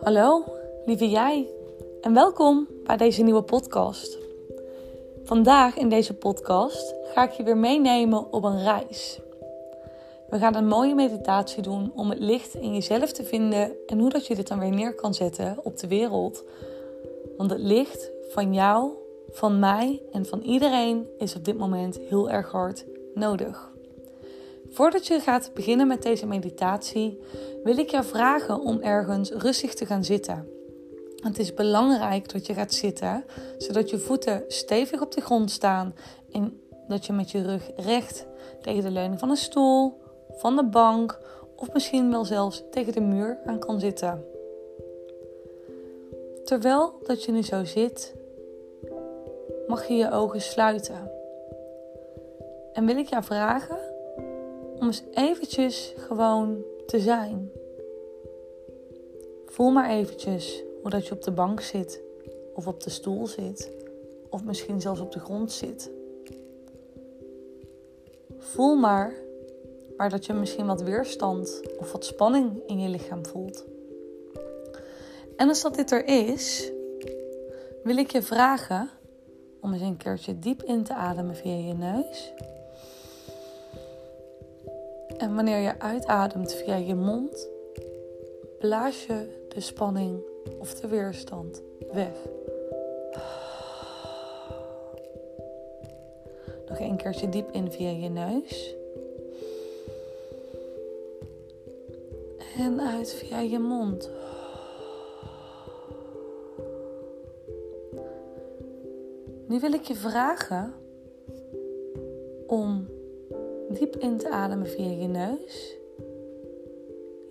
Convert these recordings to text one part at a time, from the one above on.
Hallo, lieve jij, en welkom bij deze nieuwe podcast. Vandaag in deze podcast ga ik je weer meenemen op een reis. We gaan een mooie meditatie doen om het licht in jezelf te vinden en hoe dat je dit dan weer neer kan zetten op de wereld. Want het licht van jou, van mij en van iedereen is op dit moment heel erg hard nodig. Voordat je gaat beginnen met deze meditatie, wil ik jou vragen om ergens rustig te gaan zitten. Het is belangrijk dat je gaat zitten, zodat je voeten stevig op de grond staan en dat je met je rug recht tegen de leuning van een stoel, van de bank of misschien wel zelfs tegen de muur aan kan zitten. Terwijl dat je nu zo zit, mag je je ogen sluiten. En wil ik jou vragen om eens eventjes gewoon te zijn. Voel maar eventjes hoe dat je op de bank zit of op de stoel zit of misschien zelfs op de grond zit. Voel maar waar dat je misschien wat weerstand of wat spanning in je lichaam voelt. En als dat dit er is, wil ik je vragen om eens een keertje diep in te ademen via je neus. En wanneer je uitademt via je mond, blaas je de spanning of de weerstand weg. Nog een keertje diep in via je neus. En uit via je mond. Nu wil ik je vragen om diep in te ademen via je neus.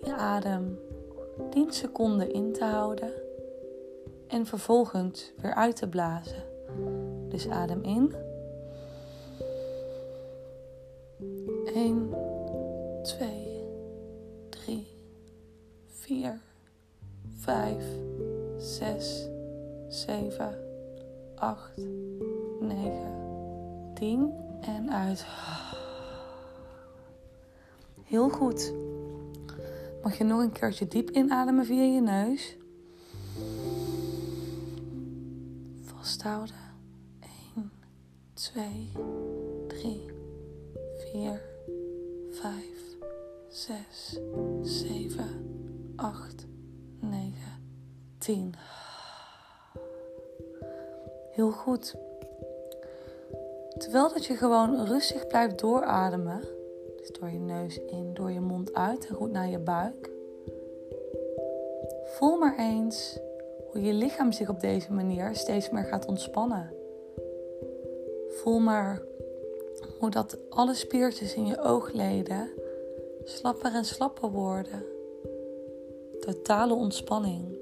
Je adem 10 seconden in te houden en vervolgens weer uit te blazen. Dus adem in. 1, 2, 3, 4, 5, 6, 7, 8, 9, 10 en uit. Heel goed. Mag je nog een keertje diep inademen via je neus. Vasthouden. 1, 2, 3, 4, 5, 6, 7, 8, 9, 10. Heel goed. Terwijl dat je gewoon rustig blijft doorademen door je neus in, door je mond uit en goed naar je buik. Voel maar eens hoe je lichaam zich op deze manier steeds meer gaat ontspannen. Voel maar hoe dat alle spiertjes in je oogleden slapper en slapper worden. Totale ontspanning.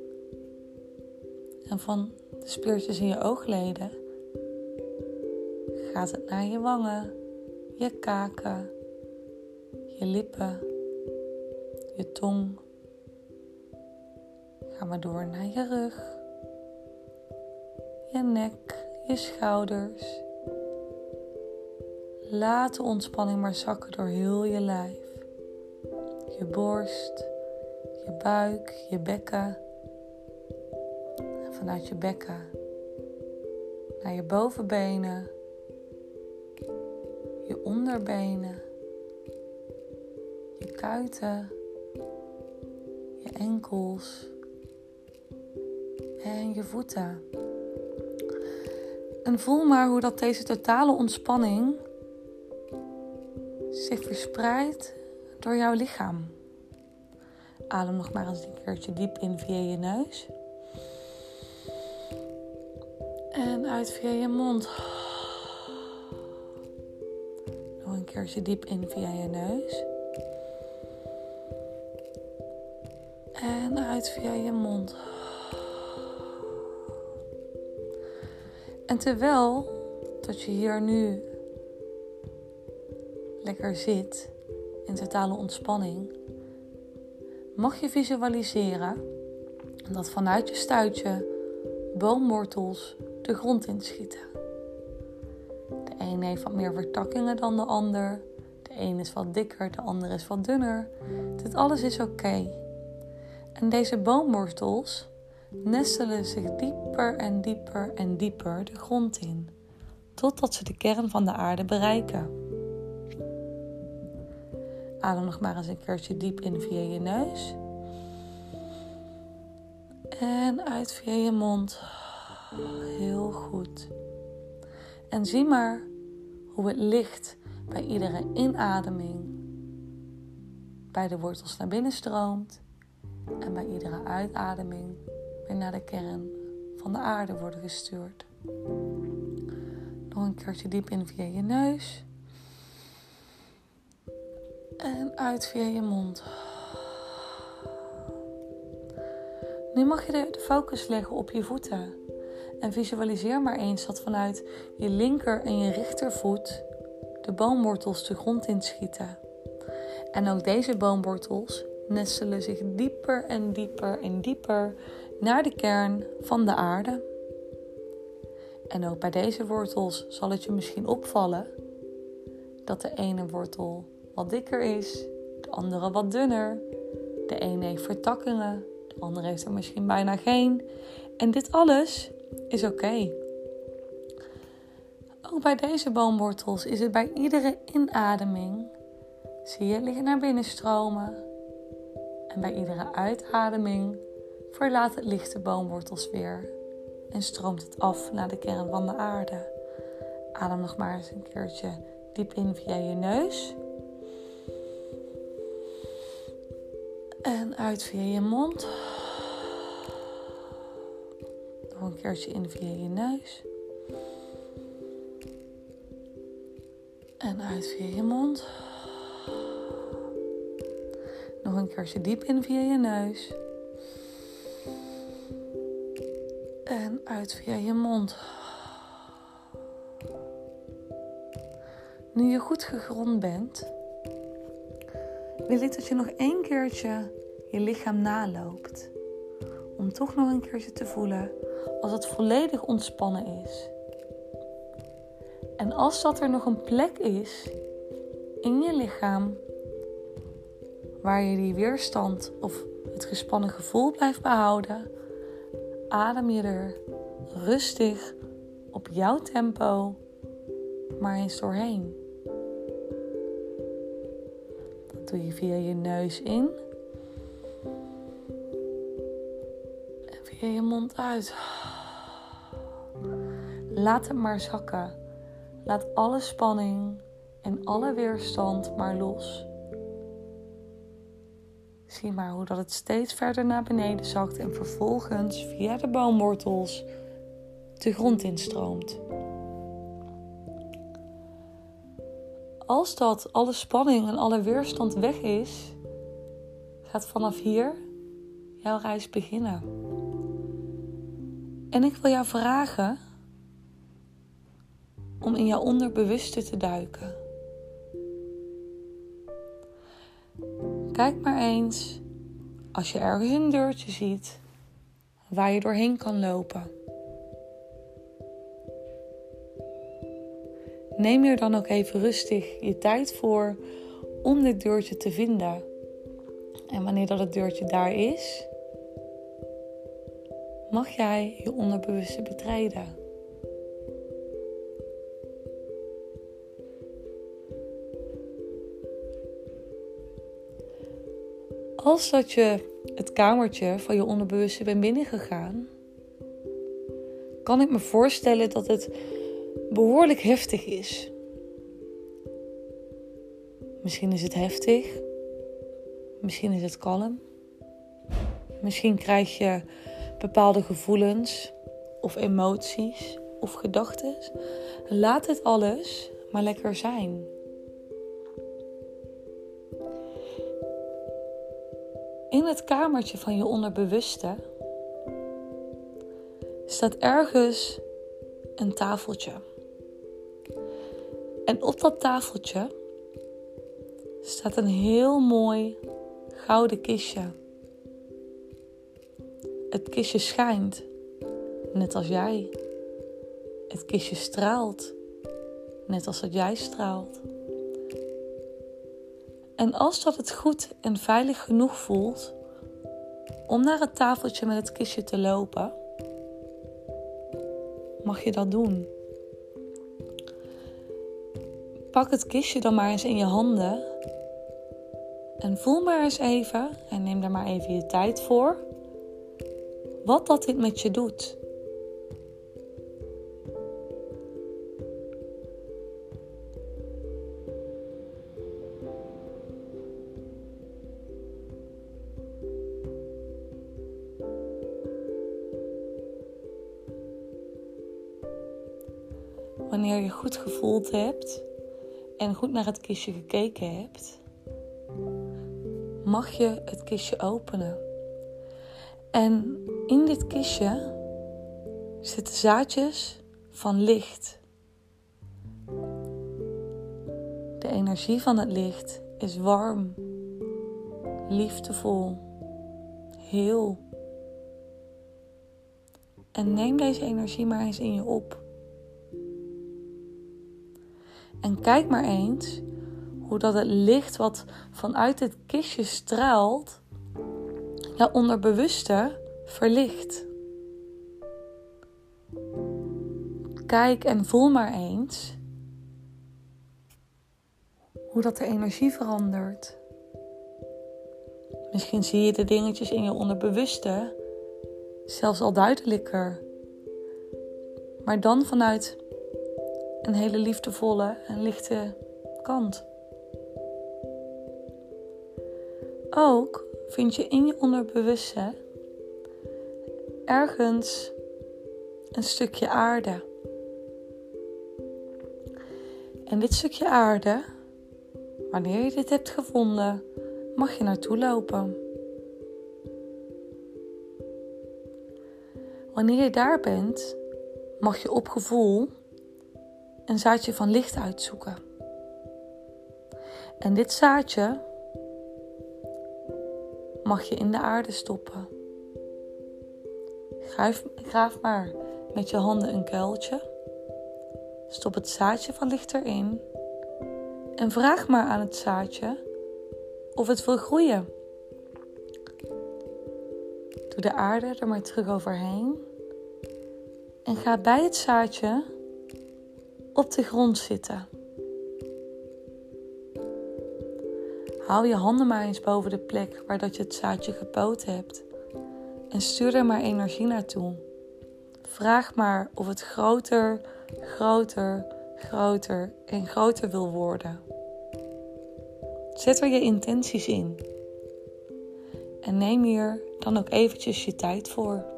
En van de spiertjes in je oogleden gaat het naar je wangen, je kaken, je lippen, je tong. Ga maar door naar je rug, je nek, je schouders. Laat de ontspanning maar zakken door heel je lijf. Je borst, je buik, je bekken. En vanuit je bekken naar je bovenbenen, je onderbenen kuiten, je enkels en je voeten. En voel maar hoe dat deze totale ontspanning zich verspreidt door jouw lichaam. Adem nog maar eens een keertje diep in via je neus. En uit via je mond. Nog een keertje diep in via je neus. En uit via je mond. En terwijl dat je hier nu lekker zit in totale ontspanning, mag je visualiseren dat vanuit je stuitje boomwortels de grond inschieten. De een heeft wat meer vertakkingen dan de ander. De een is wat dikker, de ander is wat dunner. Dit alles is oké. En deze boomwortels nestelen zich dieper en dieper en dieper de grond in, totdat ze de kern van de aarde bereiken. Adem nog maar eens een keertje diep in via je neus. En uit via je mond. Heel goed. En zie maar hoe het licht bij iedere inademing bij de wortels naar binnen stroomt en bij iedere uitademing weer naar de kern van de aarde wordt gestuurd. Nog een keertje diep in via je neus en uit via je mond. Nu mag je de focus leggen op je voeten. En visualiseer maar eens dat vanuit je linker en je rechtervoet de boomwortels de grond inschieten. En ook deze boomwortels nestelen zich dieper en dieper en dieper naar de kern van de aarde. En ook bij deze wortels zal het je misschien opvallen dat de ene wortel wat dikker is, de andere wat dunner. De ene heeft vertakkingen, de andere heeft er misschien bijna geen. En dit alles is oké. Ook bij deze boomwortels is het bij iedere inademing, zie je liggen naar binnen stromen. En bij iedere uitademing verlaat het licht de boomwortels weer en stroomt het af naar de kern van de aarde. Adem nog maar eens een keertje diep in via je neus. En uit via je mond. Nog een keertje in via je neus. En uit via je mond. Een keertje diep in via je neus. En uit via je mond. Nu je goed gegrond bent, wil ik dat je nog één keertje je lichaam naloopt. Om toch nog een keertje te voelen als het volledig ontspannen is. En als dat er nog een plek is in je lichaam waar je die weerstand of het gespannen gevoel blijft behouden, adem je er rustig op jouw tempo maar eens doorheen. Dat doe je via je neus in en via je mond uit. Laat het maar zakken. Laat alle spanning en alle weerstand maar los. Maar hoe dat het steeds verder naar beneden zakt en vervolgens via de boomwortels de grond instroomt. Als dat alle spanning en alle weerstand weg is, gaat vanaf hier jouw reis beginnen. En ik wil jou vragen om in jouw onderbewuste te duiken. Kijk maar eens als je ergens een deurtje ziet waar je doorheen kan lopen. Neem er dan ook even rustig je tijd voor om dit deurtje te vinden. En wanneer dat het deurtje daar is, mag jij je onderbewuste betreden. Als dat je het kamertje van je onderbewuste bent binnengegaan, kan ik me voorstellen dat het behoorlijk heftig is. Misschien is het heftig, misschien is het kalm, misschien krijg je bepaalde gevoelens of emoties of gedachten. Laat het alles maar lekker zijn. Het kamertje van je onderbewuste staat ergens een tafeltje. En op dat tafeltje staat een heel mooi gouden kistje. Het kistje schijnt, net als jij. Het kistje straalt, net als dat jij straalt. En als dat het goed en veilig genoeg voelt om naar het tafeltje met het kistje te lopen, mag je dat doen. Pak het kistje dan maar eens in je handen en voel maar eens even en neem daar maar even je tijd voor wat dat dit met je doet. Wanneer je goed gevoeld hebt en goed naar het kistje gekeken hebt, mag je het kistje openen. En in dit kistje zitten zaadjes van licht. De energie van het licht is warm, liefdevol, heel. En neem deze energie maar eens in je op. En kijk maar eens hoe dat het licht wat vanuit het kistje straalt, jouw onderbewuste verlicht. Kijk en voel maar eens hoe dat de energie verandert. Misschien zie je de dingetjes in je onderbewuste zelfs al duidelijker. Maar dan vanuit een hele liefdevolle en lichte kant. Ook vind je in je onderbewustzijn ergens een stukje aarde. En dit stukje aarde, wanneer je dit hebt gevonden, mag je naartoe lopen. Wanneer je daar bent, mag je op gevoel een zaadje van licht uitzoeken. En dit zaadje mag je in de aarde stoppen. Graaf, graaf maar met je handen een kuiltje. Stop het zaadje van licht erin. En vraag maar aan het zaadje of het wil groeien. Doe de aarde er maar terug overheen. En ga bij het zaadje op de grond zitten. Hou je handen maar eens boven de plek waar dat je het zaadje gepoot hebt en stuur er maar energie naartoe. Vraag maar of het groter, groter, groter en groter wil worden. Zet er je intenties in. En neem hier dan ook eventjes je tijd voor.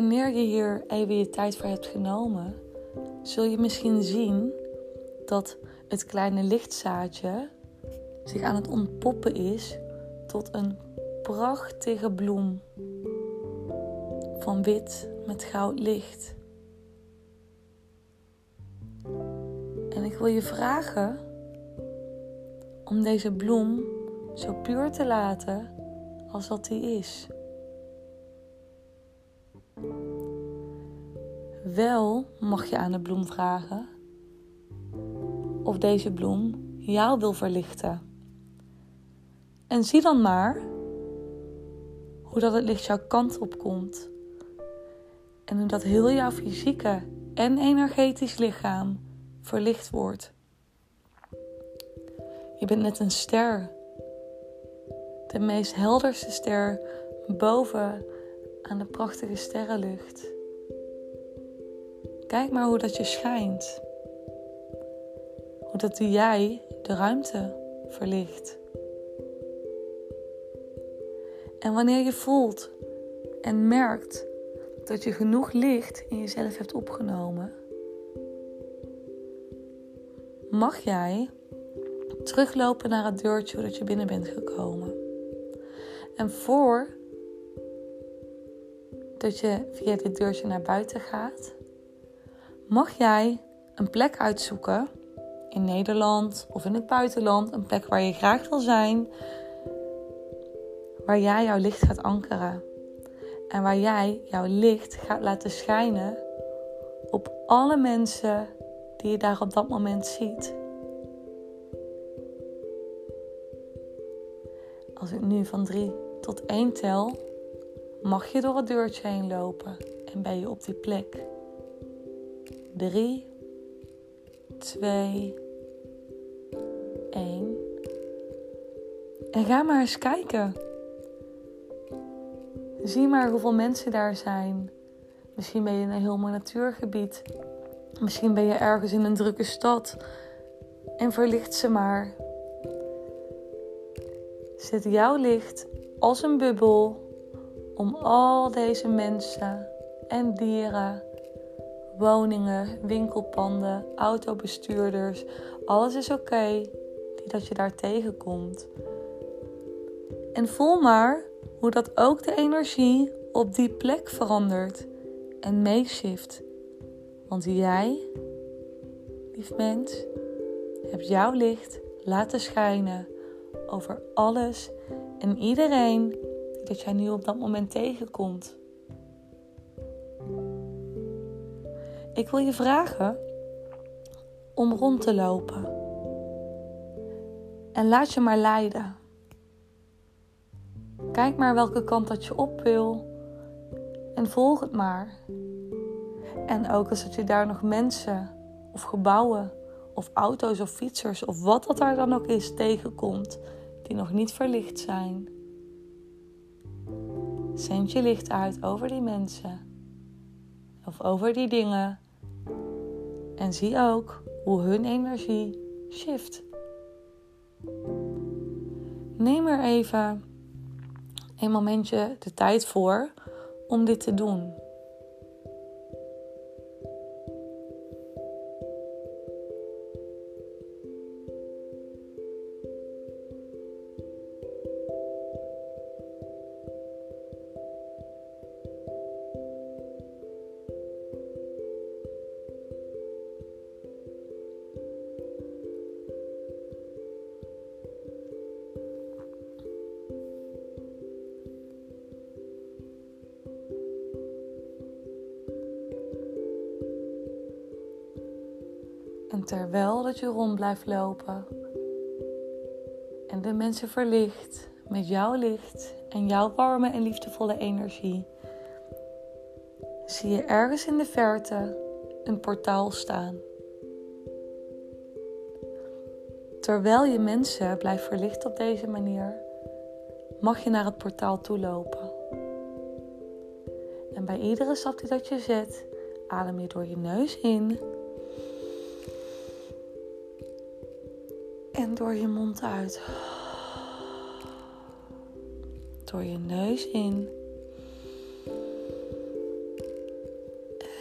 Wanneer je hier even je tijd voor hebt genomen, zul je misschien zien dat het kleine lichtzaadje zich aan het ontpoppen is tot een prachtige bloem van wit met goud licht. En ik wil je vragen om deze bloem zo puur te laten als dat die is. Wel mag je aan de bloem vragen of deze bloem jou wil verlichten. En zie dan maar hoe dat het licht jouw kant op komt. En hoe dat heel jouw fysieke en energetisch lichaam verlicht wordt. Je bent net een ster. De meest helderste ster boven aan de prachtige sterrenlucht. Kijk maar hoe dat je schijnt. Hoe dat jij de ruimte verlicht. En wanneer je voelt en merkt dat je genoeg licht in jezelf hebt opgenomen, mag jij teruglopen naar het deurtje voordat je binnen bent gekomen. En voor dat je via dit deurtje naar buiten gaat, mag jij een plek uitzoeken in Nederland of in het buitenland, een plek waar je graag wil zijn, waar jij jouw licht gaat ankeren en waar jij jouw licht gaat laten schijnen op alle mensen die je daar op dat moment ziet. Als ik nu van 3 tot 1 tel, mag je door het deurtje heen lopen en ben je op die plek. 3, 2, 1. En ga maar eens kijken. Zie maar hoeveel mensen daar zijn. Misschien ben je in een heel mooi natuurgebied. Misschien ben je ergens in een drukke stad. En verlicht ze maar. Zet jouw licht als een bubbel om al deze mensen en dieren, woningen, winkelpanden, autobestuurders, alles is oké dat je daar tegenkomt. En voel maar hoe dat ook de energie op die plek verandert en meeshift. Want jij, lief mens, hebt jouw licht laten schijnen over alles en iedereen dat jij nu op dat moment tegenkomt. Ik wil je vragen om rond te lopen. En laat je maar leiden. Kijk maar welke kant dat je op wil en volg het maar. En ook als je daar nog mensen of gebouwen of auto's of fietsers of wat dat daar dan ook is tegenkomt die nog niet verlicht zijn. Zend je licht uit over die mensen of over die dingen en zie ook hoe hun energie shift. Neem er even een momentje de tijd voor om dit te doen. En terwijl dat je rond blijft lopen en de mensen verlicht met jouw licht en jouw warme en liefdevolle energie, zie je ergens in de verte een portaal staan. Terwijl je mensen blijft verlichten op deze manier, mag je naar het portaal toe lopen. En bij iedere stap die dat je zet, adem je door je neus in En door je mond uit. Door je neus in.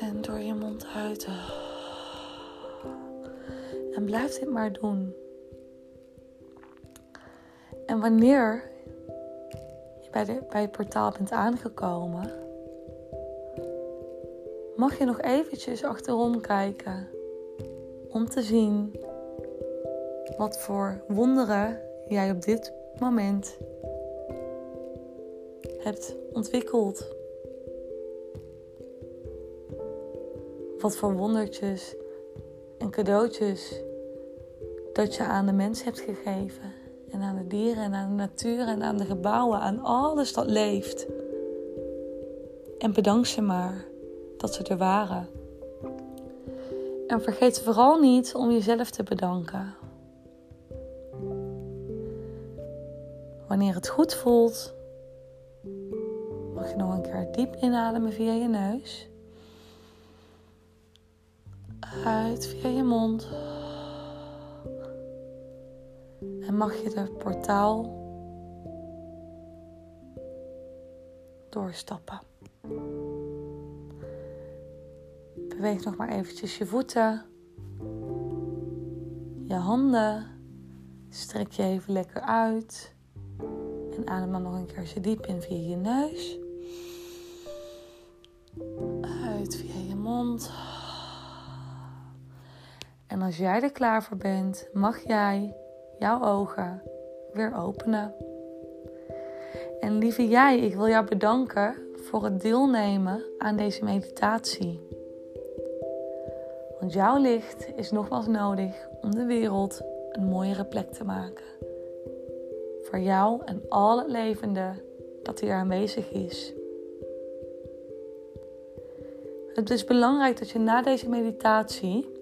En door je mond uit. En blijf dit maar doen. En wanneer je bij, de, bij het portaal bent aangekomen, mag je nog eventjes achterom kijken om te zien wat voor wonderen jij op dit moment hebt ontwikkeld. Wat voor wondertjes en cadeautjes dat je aan de mens hebt gegeven. En aan de dieren en aan de natuur en aan de gebouwen, aan alles dat leeft. En bedank ze maar dat ze er waren. En vergeet vooral niet om jezelf te bedanken. Wanneer het goed voelt, mag je nog een keer diep inademen via je neus. Uit via je mond. En mag je de portaal doorstappen. Beweeg nog maar eventjes je voeten, je handen. Strek je even lekker uit. En adem dan nog een keer zo diep in via je neus. mond. En als jij er klaar voor bent, mag jij jouw ogen weer openen. En lieve jij, ik wil jou bedanken voor het deelnemen aan deze meditatie. Want jouw licht is nogmaals nodig om de wereld een mooiere plek te maken. Voor jou en al het levende dat hier aanwezig is. Het is belangrijk dat je na deze meditatie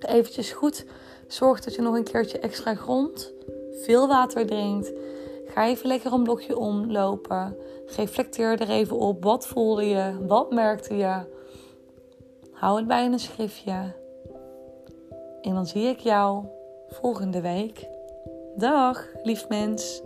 eventjes goed zorgt dat je nog een keertje extra grond, veel water drinkt. Ga even lekker een blokje omlopen. Reflecteer er even op. Wat voelde je? Wat merkte je? Hou het bij een schriftje. En dan zie ik jou volgende week. Dag, lief mens.